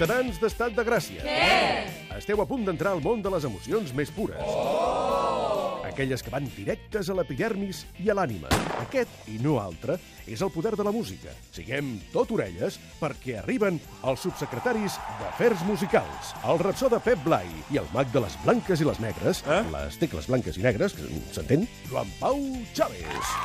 Ciutadans d'estat de Gràcia. Què? Esteu a punt d'entrar al món de les emocions més pures. Oh! Aquelles que van directes a l'epidermis i a l'ànima. Aquest, i no altre, és el poder de la música. Siguem tot orelles perquè arriben els subsecretaris d'Afers Musicals, el rapsó de Pep Blai i el mag de les blanques i les negres, eh? les tecles blanques i negres, s'entén? Joan Pau Chávez.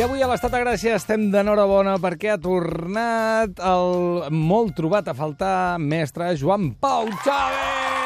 I avui a l'Estat de Gràcia estem d'enhorabona perquè ha tornat el molt trobat a faltar mestre Joan Pau Chávez!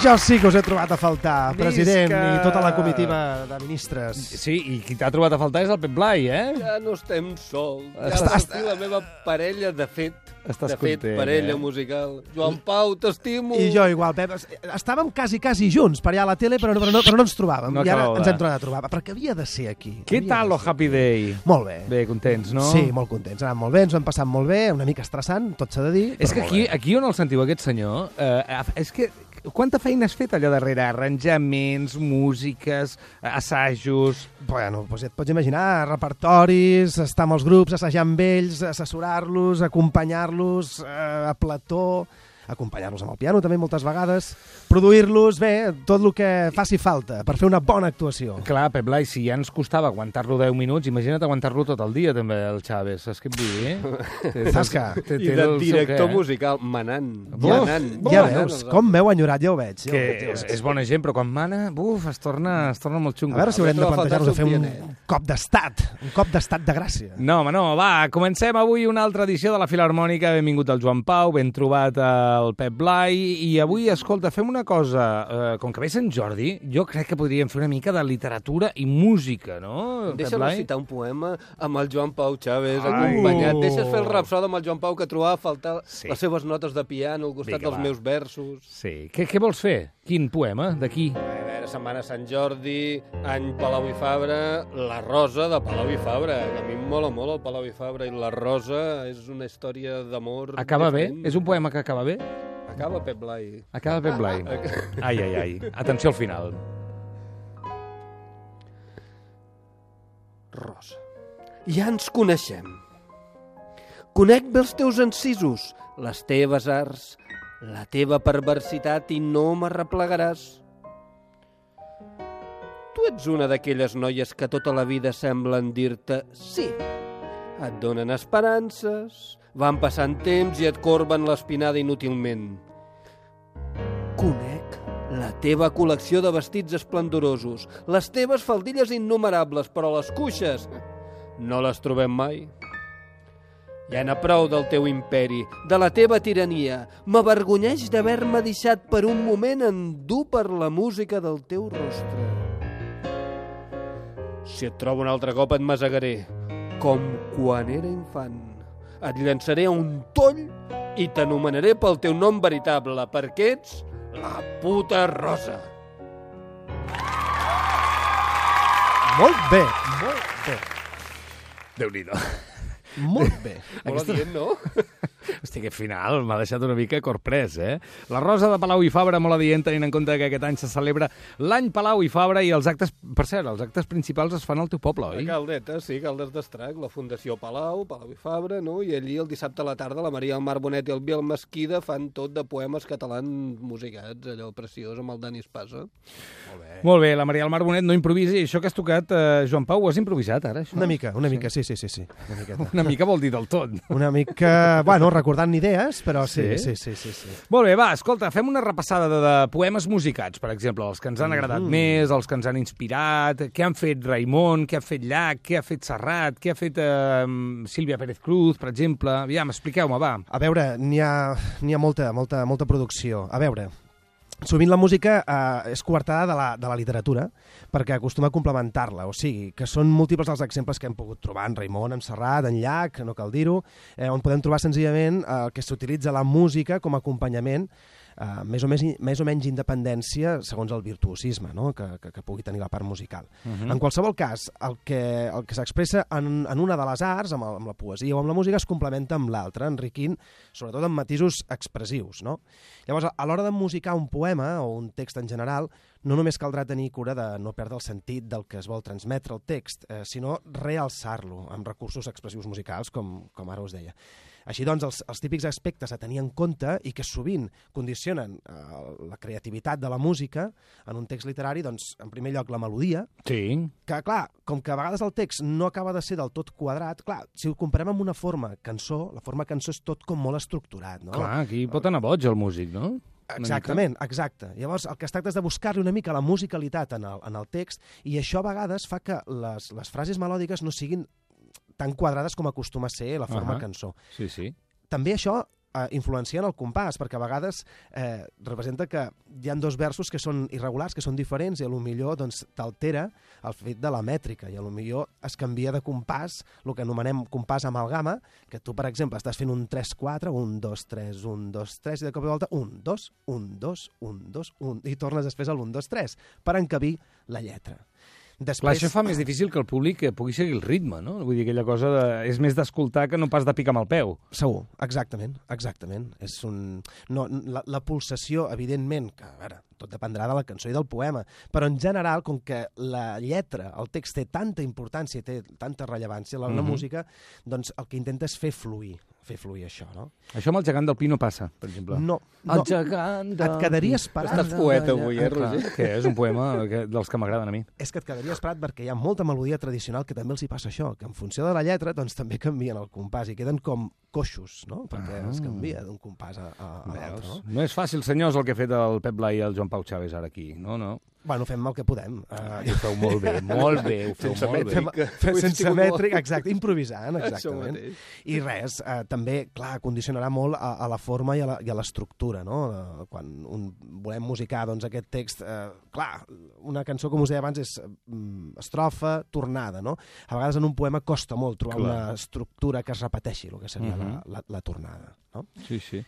Jo sí que us he trobat a faltar, Visca! president i tota la comitiva de ministres. Sí, i qui t'ha trobat a faltar és el Pep Blai, eh? Ja no estem sols. Ja Estàs- Estàs... la meva parella, de fet. Estàs de fet, content, parella eh? musical. Joan Pau, t'estimo. I jo igual, Pep. Estàvem quasi, quasi junts per allà a la tele, però no, però no, però no ens trobàvem. No I ara ens hem tornat a trobar, perquè havia de ser aquí. Què Havia tal lo. Happy Day? Molt bé. Bé, contents, no? Sí, molt contents. Ha anat molt bé, ens ho hem passat molt bé, una mica estressant, tot s'ha de dir. És que aquí, bé. aquí on el sentiu, aquest senyor, eh, és que quanta feina has fet allà darrere? Arranjaments, músiques, assajos... Bueno, doncs et pots imaginar, repertoris, estar amb els grups, assajar amb ells, assessorar-los, acompanyar-los eh, a plató, acompanyar-los amb el piano també moltes vegades, produir-los, bé, tot el que faci falta per fer una bona actuació. Clar, Pep Blai, si ja ens costava aguantar-lo 10 minuts, imagina't aguantar-lo tot el dia, també, el Chávez. Saps què et vull dir? Té- Tasca. té- I de seu director eh? musical, manant. Buf, manant. Ja veus, com m'heu enyorat, ja ho veig. Que és, veig. és bona gent, però quan mana, buf, es torna, es torna molt A xungo. veure si haurem de a plantejar-nos de fer un Sofianet. cop d'estat, un cop d'estat de gràcia. No, home, no, va, comencem avui una altra edició de la Filarmònica. Benvingut el Joan Pau, ben trobat el Pep Blai. I avui, escolta, fem una cosa. Eh, com que ve Sant Jordi, jo crec que podríem fer una mica de literatura i música, no, Deixa'm recitar un poema amb el Joan Pau Chávez Ai. acompanyat. Deixes fer el rapsode amb el Joan Pau que trobava a faltar Sí. les seves notes de piano al costat Vinga, dels va. meus versos. Sí. Què, què vols fer? Quin poema? D'aquí? A veure, Setmana Sant Jordi, any Palau i Fabra, la rosa de Palau i Fabra, a mi em mola molt el Palau i Fabra, i la rosa és una història d'amor... Acaba bé? És un poema que acaba bé? Acaba Pep Blai. Acaba Pep Blai. Ai, ai, ai. Atenció al final. Rosa. Ja ens coneixem. Conec bé els teus encisos, les teves arts, la teva perversitat i no m'arreplegaràs. Tu ets una d'aquelles noies que tota la vida semblen dir-te sí. Et donen esperances, van passant temps i et corben l'espinada inútilment. Conec la teva col·lecció de vestits esplendorosos, les teves faldilles innumerables, però les cuixes no les trobem mai. Ja n'ha prou del teu imperi, de la teva tirania. M'avergonyeix d'haver-me deixat per un moment endur per la música del teu rostre. Si et trobo un altre cop et masegaré, com quan era infant. Et llançaré a un toll i t'anomenaré pel teu nom veritable, perquè ets la puta rosa. Molt bé, molt bé, Déu-n'hi-do. Molt bé. Molt adient, no? Hosti, que final, m'ha deixat una mica corprès, eh? La Rosa de Palau i Fabra, molt adient, tenint en compte que aquest any se celebra l'any Palau i Fabra i els actes, per cert, els actes principals es fan al teu poble, A oi? Caldeta, sí, Caldes d'Estrac, la Fundació Palau, Palau i Fabra, no? I allí el dissabte a la tarda la Maria del Mar Bonet i el Biel Mesquida fan tot de poemes catalans musicats, allò preciós amb el Dani Espasa. Molt bé, la Maria del Mar Bonet no improvisa i això que has tocat, eh, Joan Pau, ho has improvisat ara, això? Una mica, una mica, sí, sí, sí, sí. Una miqueta. Una mica vol dir del tot. Una mica, bueno, recordant idees, però sí, Sí? sí, sí, sí. sí. Molt bé, va, escolta, fem una repassada de, de poemes musicats, per exemple, els que ens han agradat més, els que ens han inspirat, què han fet Raimon, què ha fet Llach, què ha fet Serrat, què ha fet eh, Sílvia Pérez Cruz, per exemple. Aviam, expliqueu-me, va. A veure, n'hi ha, ha molta, molta, molta producció. A veure, sovint la música eh, és coartada de la, de la literatura perquè acostuma a complementar-la, o sigui, que són múltiples els exemples que hem pogut trobar en Raimon, en Serrat, en Llach, no cal dir-ho, eh, on podem trobar senzillament eh, que s'utilitza la música com a acompanyament uh, més, o més, més o menys independència segons el virtuosisme no? que, que, que pugui tenir la part musical. Uh -huh. En qualsevol cas, el que, el que s'expressa en, en una de les arts, amb, el, amb la poesia o amb la música, es complementa amb l'altra, enriquint sobretot amb matisos expressius. No? Llavors, a l'hora de musicar un poema o un text en general, no només caldrà tenir cura de no perdre el sentit del que es vol transmetre el text, eh, sinó realçar-lo amb recursos expressius musicals, com, com ara us deia. Així doncs, els, els típics aspectes a tenir en compte i que sovint condicionen eh, la creativitat de la música en un text literari, doncs, en primer lloc, la melodia, Sí. que, clar, com que a vegades el text no acaba de ser del tot quadrat, clar, si ho comparem amb una forma cançó, la forma cançó és tot com molt estructurat, no? Clar, aquí pot anar boig el músic, no? Exactament, exacte. Llavors, el que es tracta és de buscar-li una mica la musicalitat en el, en el text i això a vegades fa que les, les frases melòdiques no siguin tan quadrades com acostuma a ser la forma Ahà. cançó. Sí, sí. També això eh, influencia en el compàs, perquè a vegades eh, representa que hi han dos versos que són irregulars, que són diferents, i a lo millor doncs, t'altera el fet de la mètrica, i a lo millor es canvia de compàs, el que anomenem compàs amalgama, que tu, per exemple, estàs fent un 3-4, un 2-3, un 2-3, i de cop i volta un 2, un 2, un 2, un, i tornes després al 1-2-3, per encabir la lletra. Després... Clar, això fa més difícil que el públic pugui seguir el ritme, no? Vull dir, aquella cosa de... és més d'escoltar que no pas de picar amb el peu. Segur, exactament, exactament. És un... no, la, la pulsació, evidentment, que a veure, tot dependrà de la cançó i del poema, però en general, com que la lletra, el text té tanta importància, té tanta rellevància, la, la Mhm. música, doncs el que intenta és fer fluir, fer fluir això, no? Això amb el gegant del Pi no passa, per exemple. No, El no. gegant del Et quedaries parat. Estàs poeta avui, eh, Roger? Que és un poema que, dels que m'agraden a mi. És que et quedaries parat perquè hi ha molta melodia tradicional que també els hi passa això, que en funció de la lletra doncs també canvien el compàs i queden com coixos, no? Perquè Ah. es canvia d'un compàs a, a, a l'altre, no? No és fàcil, senyors, el que ha fet el Pep Blai i el Joan Pau Chaves ara aquí. No, no. Bueno, fem el que podem. Uh, Ho feu molt bé, molt bé, ho feu Sense molt bé. Fem, sense mètric, exacte, improvisant, exactament. I res, eh, també, clar, condicionarà molt a, a la forma i a la- i a l'estructura, no? Eh, quan un, volem musicar doncs, aquest text, eh, clar, una cançó, com us deia abans, és mm, estrofa, tornada, no? A vegades en un poema costa molt trobar Clar. una estructura que es repeteixi, el que seria Mhm. la, la, la tornada, no? Sí, sí.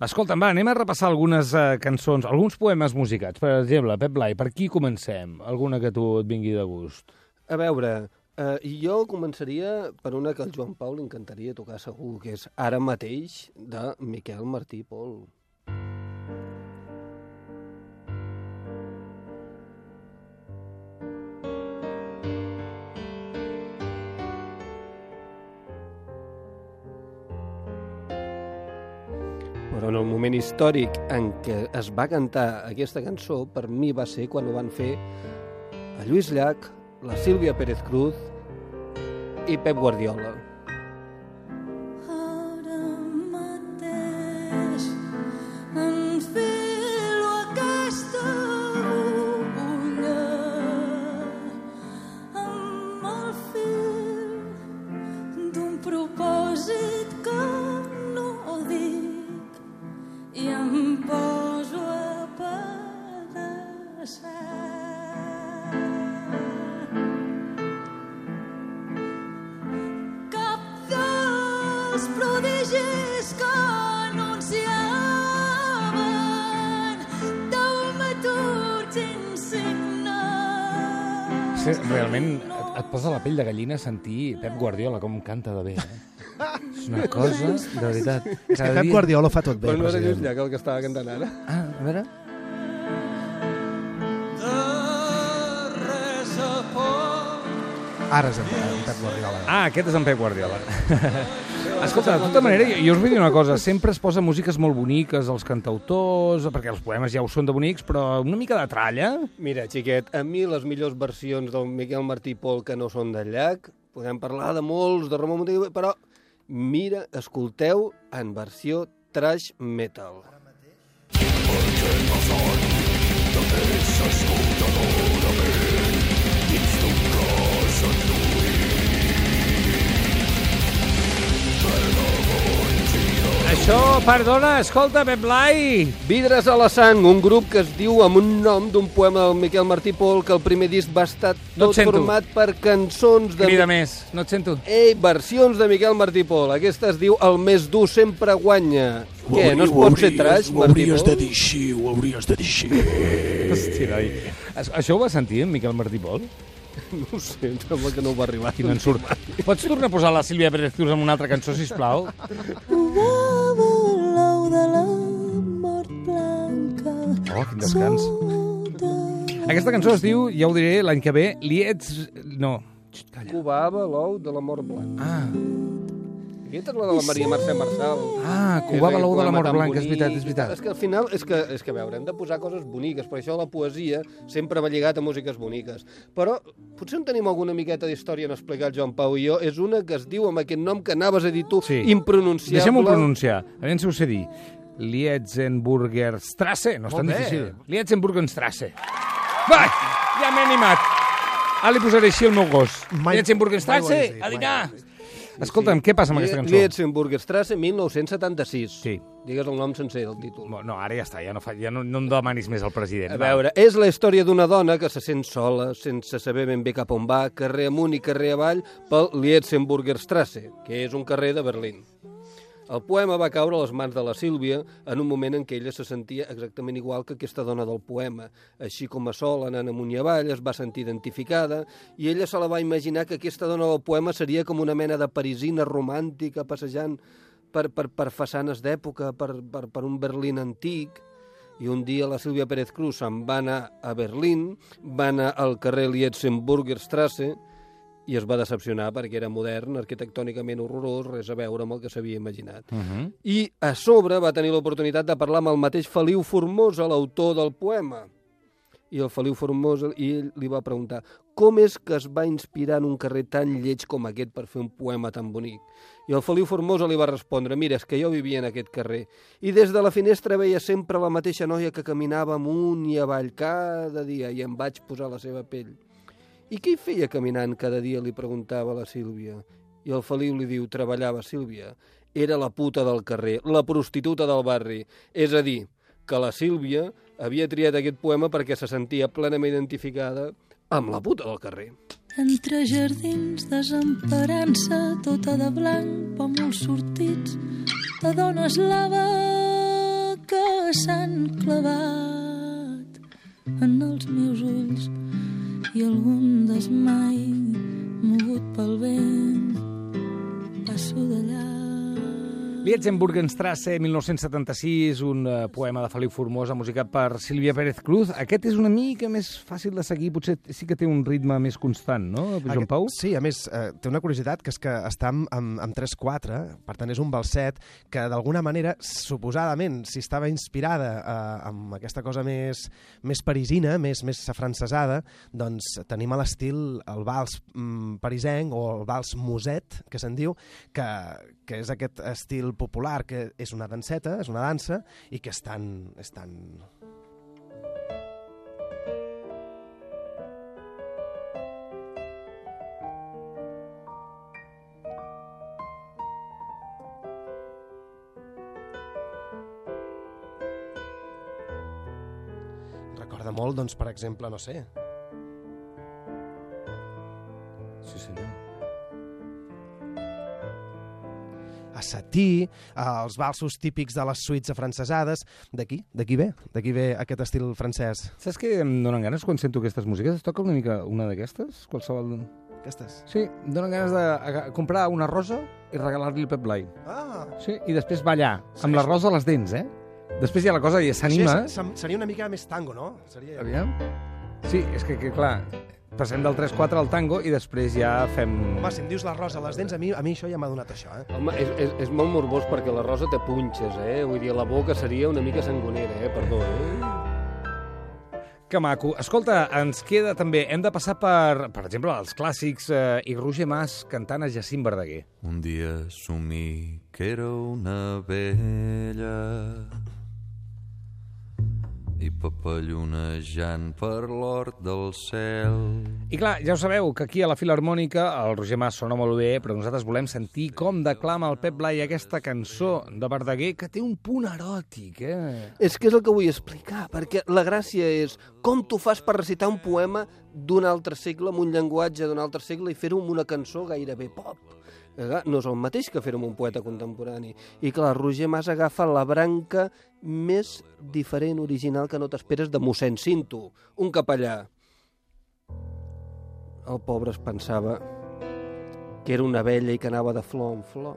Escolta'm, va, anem a repassar algunes uh, cançons, alguns poemes musicats. Per exemple, Pep Blai, per qui comencem? Alguna que tu et vingui de gust? A veure, eh, jo començaria per una que al Joan Pau li encantaria tocar segur, que és Ara mateix, de Miquel Martí Pol. El moment històric en què es va cantar aquesta cançó, per mi va ser quan ho van fer a Lluís Llach, la Sílvia Pérez Cruz i Pep Guardiola. Sí, realment et, et posa la pell de gallina sentir Pep Guardiola com canta de bé. Eh? És una cosa, de veritat. És que Pep Guardiola ho fa tot bé, Però no era Lluís president. Llach el que estava cantant ara. Ah, a veure... Ara és en en Pep Guardiola. Ah, aquest és en Pep Guardiola. Escolta, de tota manera, jo, jo us vull dir una cosa, sempre es posa músiques molt boniques als cantautors, perquè els poemes ja ho són de bonics, però una mica de tralla... Mira, xiquet, a mi les millors versions del Miquel Martí i Pol que no són de Llach, podem parlar de molts, de Ramon Montague, però mira, escolteu en versió trash metal. Això, perdona, escolta, Pep Blai. Vidres a la sang, un grup que es diu amb un nom d'un poema del Miquel Martí Pol, que el primer disc va estar No tot format per cançons de... Crida més, no et sento. Ei, versions de Miquel Martí Pol. Aquesta es diu El més dur sempre guanya. Què, no es pot fer trash, Ho Martí hauries de Pol? dir així, ho hauries de dir així. Hòstia, noi. Això ho va sentir en Miquel Martí Pol? No ho sé, em sembla que no va arribar. Quin ensurt. Pots tornar a posar la Sílvia Pérez Cruz en una altra cançó, sisplau? L'ou de la mort blanca. Oh, quin descans. Aquesta cançó es diu, ja ho diré, l'any que ve, Liets... No. Xxt, calla. Covava l'ou de la mort blanca. Ah, Aquesta és la de la Maria Mercè Marçal. ah, És covava aquell l'ou de la mort blanca, és veritat, és veritat. És que al final, és que, és que a veure, hem de posar coses boniques, per això la poesia sempre va lligat a músiques boniques. Però potser en tenim alguna miqueta d'història en explicar el Joan Pau i jo. És una que es diu amb aquest nom que anaves a dir tu, Sí. impronunciable. Deixem-ho pronunciar. A veure si ho sé dir. Lietzenburger Strasse. No és tan difícil. Lietzenburger Strasse. Va, ja m'he animat. Ara li posaré així el meu gos. Mai- Lietzenburger mai ho hagués Strasse, dit, a mai dinar. Escolta'm, què passa amb aquesta cançó? Lietzenburger Strasse, 1976. Sí. Digues el nom sencer del títol. No, ara ja està, ja no, fa, ja no, no em demanis més al president. A va. veure, és la història d'una dona que se sent sola, sense saber ben bé cap on va, carrer amunt i carrer avall, pel Lietzenburger Strasse, que és un carrer de Berlín. El poema va caure a les mans de la Sílvia en un moment en què ella se sentia exactament igual que aquesta dona del poema. Així com a sol, anant amunt i avall, es va sentir identificada i ella se la va imaginar que aquesta dona del poema seria com una mena de parisina romàntica passejant per, per, per façanes d'època, per, per, per un Berlín antic. I un dia la Sílvia Pérez Cruz se'n va anar a Berlín, va anar al carrer Lietzenburger Strasse i es va decepcionar perquè era modern, arquitectònicament horrorós, res a veure amb el que s'havia imaginat. Uh -huh. I a sobre va tenir l'oportunitat de parlar amb el mateix Feliu Formosa, l'autor del poema. I el Feliu Formosa, i ell li va preguntar com és que es va inspirar en un carrer tan lleig com aquest per fer un poema tan bonic? I el Feliu Formosa li va respondre, mira, és que jo vivia en aquest carrer i des de la finestra veia sempre la mateixa noia que caminava amunt i avall cada dia i em vaig posar la seva pell. I què hi feia caminant cada dia, li preguntava la Sílvia. I el Feliu li diu, treballava, Sílvia. Era la puta del carrer, la prostituta del barri. És a dir, que la Sílvia havia triat aquest poema perquè se sentia plenament identificada amb la puta del carrer. Entre jardins desemparant-se, tota de blanc, pòmuls sortits, de dona eslava que s'han clavat Lietzenburgenstrasse, 1976, un uh, poema de Feliu Formosa, musicat per Sílvia Pérez Cruz. Aquest és una mica més fàcil de seguir, potser sí que té un ritme més constant, no, Joan Aquest- Pau? Sí, a més, eh, té una curiositat, que és que està amb, amb, amb 3-4, per tant és un balset que d'alguna manera, suposadament, si estava inspirada eh, amb aquesta cosa més, més parisina, més, més afrancesada, doncs tenim a l'estil el vals mm, parisenc o el vals muset, que se'n diu, que, que és aquest estil popular, que és una danseta, és una dansa, i que és tan, és tan Recorda molt, doncs, per exemple, no sé, Sí, senyor. A Satí, els valsos típics de les suites afrancesades, d'aquí, d'aquí ve, d'aquí ve aquest estil francès. Saps què em donen ganes quan sento aquestes músiques? Es toca una mica una d'aquestes? Qualsevol... Aquestes. Sí, em donen ganes de comprar una rosa i regalar-li el Pep Blai. Ah, Sí, i després ballar, amb la rosa a les dents, eh? Després ja la cosa ja s'anima. És- seria una mica més tango, no? Seria... Aviam. Sí, és que, que clar, passem del 3-4 al tango i després ja fem... Home, si em dius la rosa a les dents, a mi, a mi això ja m'ha donat això, eh? Home, és, és, és molt morbós perquè la rosa té punxes, eh? Vull dir, la boca seria una mica sangonera, eh? Perdó, eh? Que maco. Escolta, ens queda també... Hem de passar per, per exemple, els clàssics eh, i Roger Mas cantant a Jacint Verdaguer. Un dia assumí que era una vella i papallonejant per l'hort del cel. I clar, ja ho sabeu, que aquí a la Filarmònica el Roger Mas sona molt bé, però nosaltres volem sentir com declama el Pep Blai aquesta cançó de Verdaguer que té un punt eròtic, eh? És que és el que vull explicar, perquè la gràcia és com tu fas per recitar un poema d'un altre segle, amb un llenguatge d'un altre segle, i fer-ho amb una cançó gairebé pop. No és el mateix que fer-ho amb un poeta contemporani. I clar, Roger Mas agafa la branca més diferent, original, que no t'esperes de mossèn Cinto, un capellà. El pobre es pensava que era una vella i que anava de flor en flor.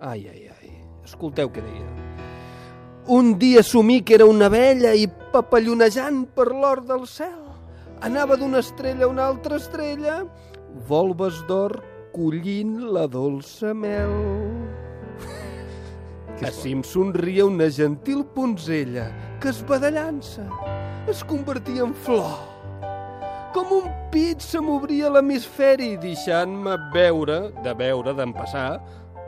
Ai, ai, ai. Escolteu què deia. Un dia assumí que era una vella i papallonejant per l'or del cel. Anava d'una estrella a una altra estrella, volves d'or collint la dolça mel. Així em somria una gentil punzella que esbadallant-se es convertia en flor. Com un pit se m'obria l'hemisferi deixant-me veure, de veure, d'empassar,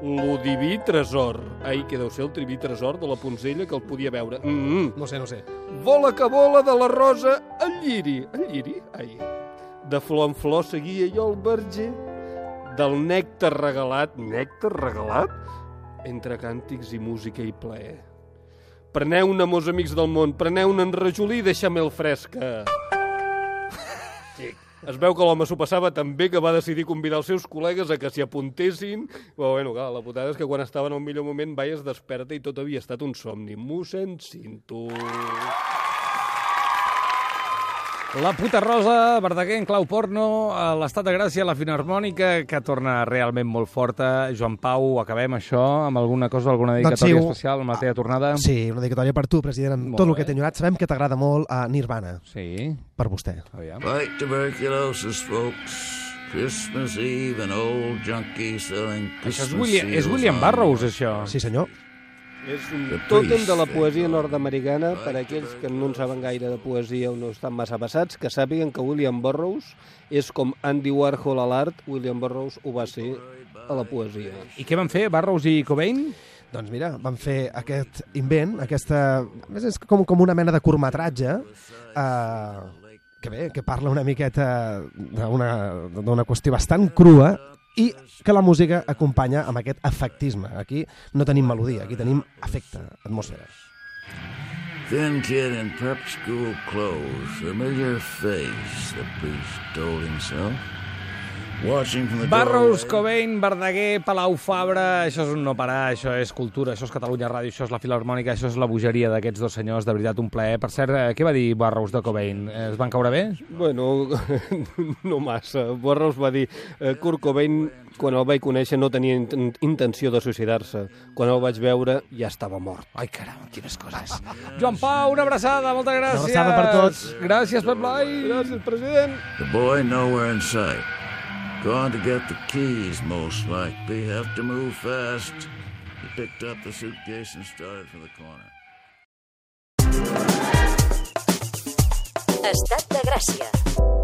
lo diví tresor. Ai, que deu ser el diví tresor de la punzella que el podia veure. Mm -hmm. No sé, no sé. Vola que vola de la rosa el lliri. El lliri? Ai. De flor en flor seguia jo el verger. Del nèctar regalat, nèctar regalat? Entre càntics i música i plaer. Preneu-ne, meus amics del món, preneu-ne en rajolí i deixa-me-el fresca. Sí. Es veu que l'home s'ho passava tan bé que va decidir convidar els seus col·legues a que s'hi apuntessin. Però, bueno, clar, la putada és que quan estava en un millor moment vaies desperta i tot havia estat un somni. Mossèn Cinto. La puta rosa, Verdaguer en clau porno, a l'estat de gràcia, la Filarmònica, que torna realment molt forta. Joan Pau, acabem això amb alguna cosa, alguna Doncs dedicatòria sí, especial amb la teva tornada? Sí, una dedicatòria per tu, president, amb Molt tot el bé. que t'he enyorat. Sabem que t'agrada molt a Nirvana, Sí, per vostè. aviam. Fight tuberculosis, folks. Christmas Eve, an old junkie selling Això és Christmas William, és William Barrows, això. Sí, senyor. És un tòtem de la poesia nord-americana per a aquells que no en saben gaire de poesia o no estan massa passats, que sàpiguen que William Burroughs és com Andy Warhol a l'art, William Burroughs ho va ser a la poesia. I què van fer, Barrows i Cobain? Doncs mira, van fer aquest invent, aquesta... a més, És com, com una mena de curtmetratge eh, que bé, que parla una miqueta d'una d'una qüestió bastant crua i que la música acompanya amb aquest efectisme. Aquí no tenim melodia, aquí tenim efecte, atmosfera. Thin kid in prep school clothes, familiar face, the priest told himself. Barrows, Cobain, Verdaguer, Palau Fabra, això és un no parar, això és cultura, això és Catalunya Ràdio, això és la Filarmònica, això és la bogeria d'aquests dos senyors, de veritat un plaer. Per cert, eh, què va dir Barrows de Cobain? Eh, Es van caure bé? Bueno, no massa. Burroughs va dir eh, Kurt Cobain, quan el vaig conèixer, no tenia int intenció de suïcidar-se. Quan el vaig veure, ja estava mort. Ai, caram, quines coses. Joan Pau, una abraçada, moltes gràcies. Una abraçada per tots. Gràcies, Pep Blai. Gràcies, president. The boy nowhere in sight. Gone to get the keys, most likely. Have to move fast. He picked up the suitcase and started for the corner. Estat de Gràcia.